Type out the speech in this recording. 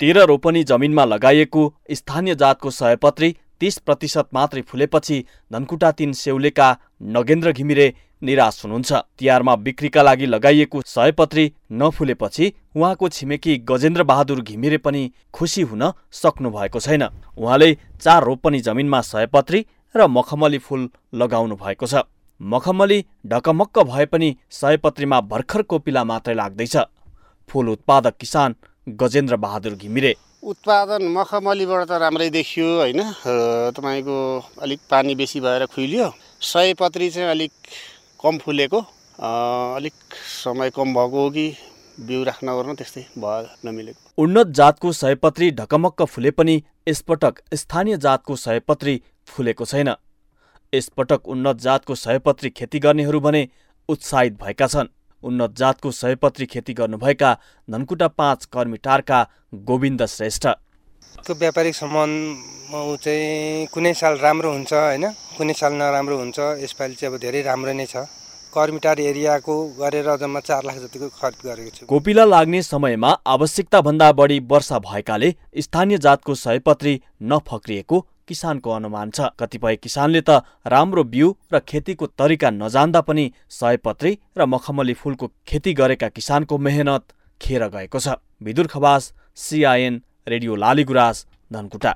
तेह्र रोपनी जमिनमा लगाइएको स्थानीय जातको सयपत्री तीस प्रतिशत मात्रै फुलेपछि धनकुटा तिन सेउलेका नगेन्द्र घिमिरे निराश हुनुहुन्छ। तिहारमा बिक्रीका लागि लगाइएको सयपत्री नफुलेपछि उहाँको छिमेकी गजेन्द्र बहादुर घिमिरे पनि खुसी हुन सक्नु भएको छैन। उहाँले चार रोपनी जमिनमा सयपत्री र मखमली फुल लगाउनु भएको छ। मखमली ढकमक्क भए पनि सयपत्रीमा भर्खर कोपिला मात्रै लाग्दैछ। फुल उत्पादक किसान गजेन्द्र बहादुर घिमिरे। उत्पादन मखमलीबाट त राम्रै देखियो होइन? तपाईँको अलिक पानी बेसी भएर खुइलियो। सयपत्री चाहिँ अलिक कम फुलेको। अलिक समय कम भएको हो कि बिउ राख्न गर्न त्यस्तै भयो नमिलेको। उन्नत जातको सयपत्री ढकमक्क फुले पनि यसपटक स्थानीय जातको सयपत्री फुलेको छैन। यसपटक उन्नत जातको सयपत्री खेती गर्नेहरू भने उत्साहित भएका छन्। उन्नत जातको सयपत्री खेती गर्नुभएका धनकुटा पाँच कर्मीटारका गोविन्द श्रेष्ठ। त्यो व्यापारिक सम्बन्ध चाहिँ कुनै साल राम्रो हुन्छ होइन? कुनै साल नराम्रो हुन्छ यसपालि चाहिँ अब धेरै राम्रो नै छ। कर्मिटार एरियाको गरेर जम्मा चार लाख जतिको खरिद गरेको छु। कोपिला लाग्ने समयमा आवश्यकताभन्दा बढी वर्षा भएकाले स्थानीय जातको सयपत्री नफक्रिएको किसानको अनुमान छ। कतिपय किसानले त राम्रो बिउ र खेतीको तरिका नजान्दा पनि सयपत्री र मखमली फुलको खेती गरेका किसानको मेहनत खेर गएको छ। Bidur Khawas CIN radio Laligurans Dhankuta.